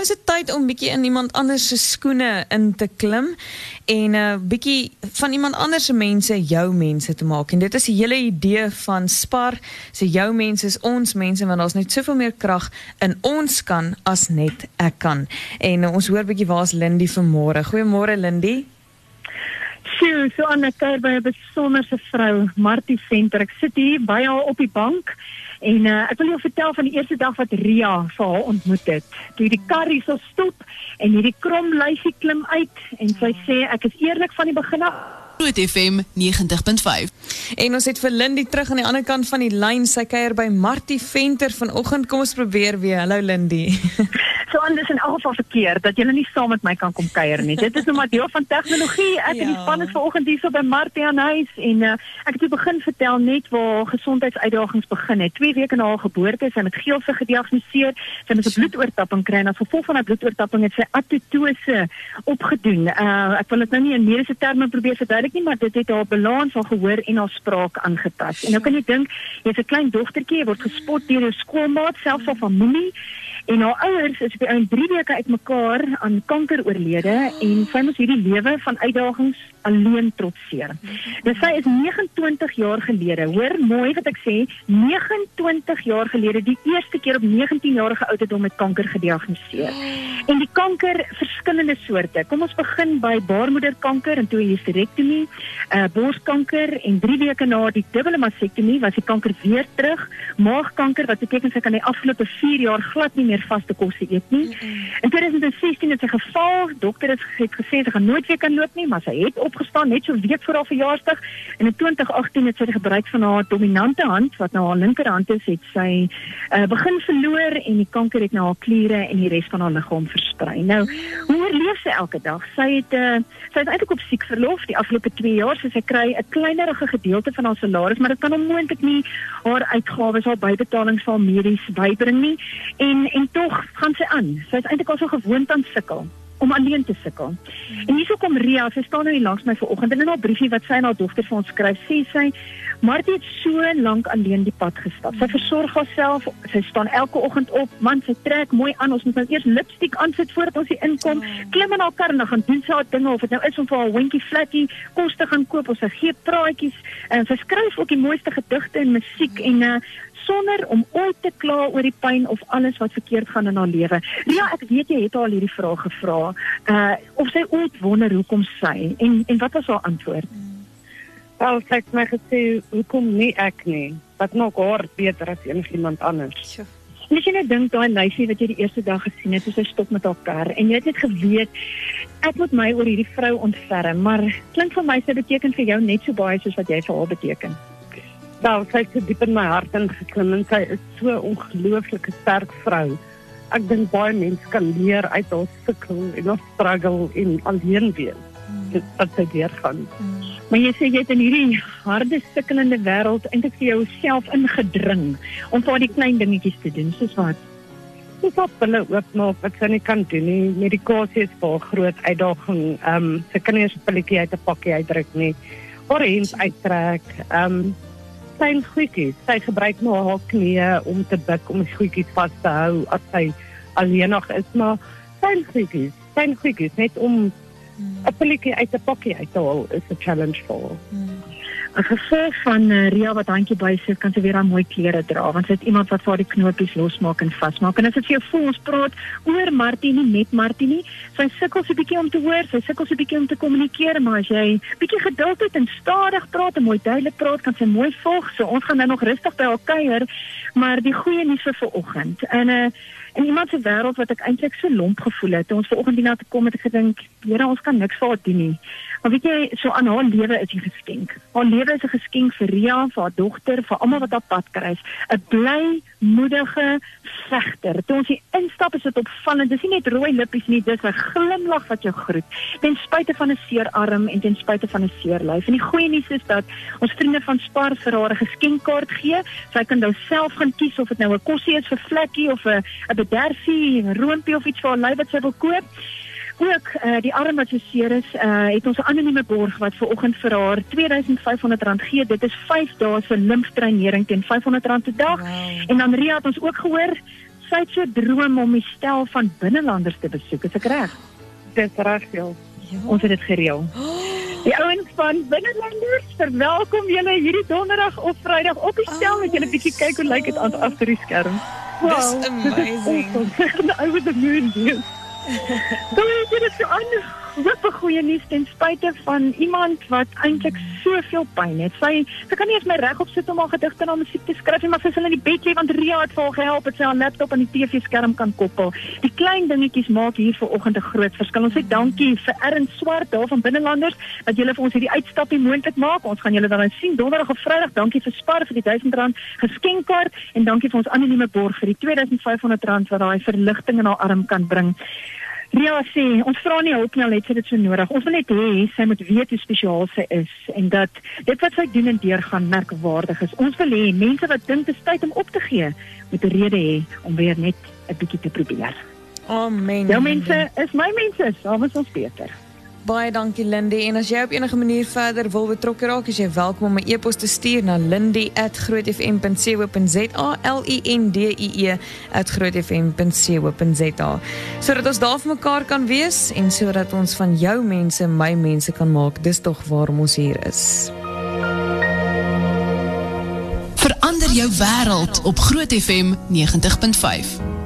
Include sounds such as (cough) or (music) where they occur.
nou is dit tyd om bietjie in iemand anders se skoene in te klim en 'n uh, bietjie van iemand anders se mense jou mense te maak. En dit is die hele idee van Spar. Se jou mense is ons mense want daar's net soveel meer krag in ons kan as net ek kan. En uh, ons hoor bietjie waar's Lindy vanmôre. Goeiemôre Lindy. Sjoe, so aan 'n kuier by 'n besonderse vrou, Martie Venter. Ek sit hier by haar op die bank en uh, ek wil jou vertel van die eerste dag wat Ria vir haar ontmoet het. Toe die kar hier so stop en hierdie krom lyfie klim uit en sy sê ek is eerlik van die begin af Groot FM 90.5. En ons het vir Lindy terug aan die ander kant van die lyn. Sy kuier by Martie Venter vanoggend. Kom ons probeer weer. Hallo Lindy. (laughs) so anders in elk geval verkeer dat jy nie saam met my kan kom kuier nie. Dit is nou maar deel van tegnologie. Ek ja. en die span is vanoggend hier so by Martie aan huis en uh, ek het begin vertel net waar gesondheidsuitdagings begin het. 2 weke na haar geboorte is sy met geelse gediagnoseer. Sy het 'n bloedoortapping kry en as gevolg van haar bloedoortapping het sy apoptose opgedoen. Uh, ek wil dit nou nie in mediese terme probeer verduidelik nie, maar dit het haar balans van gehoor en haar spraak aangetast. En nou kan jy dink, jy's 'n klein dogtertjie, jy word gespot deur jou skoolmaat, selfs al familie. En haar ouers is by 3 weke uitmekaar aan kanker oorlede en sy moes hierdie lewe van uitdagings alleen trotseer. Dis sy is 29 jaar gelede, hoor mooi wat ek sê, 29 jaar gelede die eerste keer op 19 jarige ouderdom met kanker gediagnoseer. En die kanker verskillende soorte. Kom ons begin by baarmoederkanker en toe hysterektomie, uh borskanker en 3 weke na die dubbele mastektomie was die kanker weer terug. Maagkanker wat beteken sy kan die afgelope 4 jaar glad nie meer vaste kos eet nie. In 2016 het sy geval, dokter het gesê sy gaan nooit weer kan loop nie, maar sy het opgestaan net so week voor haar verjaarsdag en in 2018 het sy die gebruik van haar dominante hand wat nou haar linkerhand is, het sy uh, begin verloor en die kanker het na nou haar kliere en die res van haar liggaam versprei. Nou, hoe oorleef sy elke dag? Sy het uh, sy het eintlik op siek verlof die afgelope 2 jaar, so sy kry 'n kleinerige gedeelte van haar salaris, maar dit kan onmoontlik nie haar uitgawes, haar bybetalings vir medies bybring nie. En en tog gaan sy aan. Sy is eintlik al so gewoond aan sukkel om alleen te sukkel. En hierso kom Ria, sy staan nou hier langs my vanoggend en in haar briefie wat sy aan haar dogter vir ons skryf, sê sy Martie het so lank alleen die pad gestap. Sy versorg haarself, sy staan elke oggend op, man sy trek mooi aan. Ons moet nou eers lipstiek aansit voordat ons hier inkom. Klim in haar kar en dan gaan doen sy haar dinge of dit nou is om vir haar hondjie flatty kos te gaan koop of sy gee praatjies en sy skryf ook die mooiste gedigte en musiek en uh, sonder om ooit te kla oor die pyn of alles wat verkeerd gaan in haar lewe. Ja, ek weet jy het haar al hierdie vraag gevra. Uh of sy ooit wonder hoekom sy en en wat was haar antwoord? Wel, sy het my gesê hoekom nie ek nie. Wat nog haar beter as enigiemand anders. Sjoe. Net jy net dink daai meisie wat jy die eerste dag gesien het, hoe sy stop met haar kar en jy het net geweet ek moet my oor hierdie vrou ontferm, maar klink vir my sy beteken vir jou net so baie soos wat jy vir haar beteken. Nou, sy het diep in my hart ingeklim en sy is so 'n ongelooflike sterk vrou. Ek dink baie mense kan leer uit haar sukkel en haar struggle en alleen wees. Mm. Wat sy deur gaan. Mm. Maar jy sê jy het in hierdie harde sukkelende wêreld eintlik vir jouself ingedring om vir die klein dingetjies te doen, soos wat Dis op hulle oopmaak wat sy nie kan doen nie. Medikasie is vir groot uitdaging. Ehm um, sy kan nie 'n pilletjie uit 'n pakkie uitdruk nie. Haar hemp uittrek. Ehm um, klein goedjies. Sy gebruik nou haar knieë om te buk om die goedjies vas te hou as sy alleenig is, maar klein goedjies, klein goedjies net om 'n hmm. pilletjie uit 'n pakkie uit te haal is 'n challenge vir haar. Hmm. As gevolg van uh, Ria wat handjie bysit, kan sy weer aan mooi klere dra want sy het iemand wat vir haar die knopies losmaak en vasmaak. En as dit vir jou voel ons oor Martini met Martini, sy sukkel so 'n bietjie om te hoor, sy sukkel so 'n bietjie om te kommunikeer, maar as jy bietjie geduld het en stadig praat en mooi duidelik praat, kan sy mooi volg. So ons gaan nou nog rustig by haar kuier, maar die goeie nuus vir vanoggend. En 'n uh, in iemand se wêreld wat ek eintlik so lomp gevoel het. Toe ons vanoggend hier na toe kom het ek gedink, Here, ons kan niks vir haar doen nie. Maar weet jy, so aan haar lewe is 'n geskenk. Haar lewe is 'n geskenk vir Ria, vir haar dogter, vir almal wat haar pad kruis. 'n Bly, moedige vegter. Toe ons hier instap, is dit opvallend. Dis nie net rooi lippies nie, dis 'n glimlag wat jou groet. Ten spyte van 'n seer arm en ten spyte van 'n seer lyf. En die goeie nuus is dat ons vriende van Spar vir haar 'n geskenkkaart gee. Sy kan nou self gaan kies of dit nou 'n kossie is vir Vlekkie of 'n 'n bederfie, 'n roompie of iets vir haar lyf wat sy wil koop ook uh, die arm wat so seer is, uh, het ons 'n anonieme borg wat ver oggend vir haar R2500 gee. Dit is 5 dae se limfdreinering teen R500 per dag. Wow. En dan Ria het ons ook gehoor sy het so droom om die stel van binnelanders te besoek. Is ek reg? Dis reg, ja. Ja. Ons het dit gereël. (gasps) Die ouens van binnelanders, verwelkom julle hierdie donderdag of Vrydag op die stel met julle bietjie kyk hoe lyk dit aan agter die skerm. Wow. That's amazing. (laughs) Awesome. was the moon, yes. so I (laughs) get it to. 'n goeie nuus ten spyte van iemand wat eintlik soveel pyn het. Sy sy kan nie eens my regop sit om haar gedigte na musiek te skryf nie, maar sy sal in die bed lê want Ria het vir haar gehelp dat sy haar laptop aan die TV-skerm kan koppel. Die klein dingetjies maak hier vanoggend 'n groot verskil. Ons sê dankie vir Erin Swart daar van Binnelanders dat julle vir ons hierdie uitstapie moontlik maak. Ons gaan julle dan sien donderdag of Vrydag. Dankie vir Spar vir die R1000 geskenkkaart en dankie vir ons anonieme borg vir die R2500 wat daai verligting in haar arm kan bring. Ria sê, ons vra nie hulp nie al het sy dit so nodig. Ons wil net hê sy moet weet hoe spesiaal sy is en dat dit wat sy doen en deurgaan merkwaardig is. Ons wil hê mense wat dink dit is tyd om op te gee, moet 'n rede hê om weer net 'n bietjie te probeer. Amen. Jou mense is my mense, saam is ons beter. Baie dankie Lindy en as jy op enige manier verder wil betrokke raak, is jy welkom om 'n e-pos te stuur na lindy@grootfm.co.za l i n d i e @grootfm.co.za sodat ons daar vir mekaar kan wees en sodat ons van jou mense my mense kan maak. Dis tog waarom ons hier is. Verander jou wêreld op Groot FM 90.5.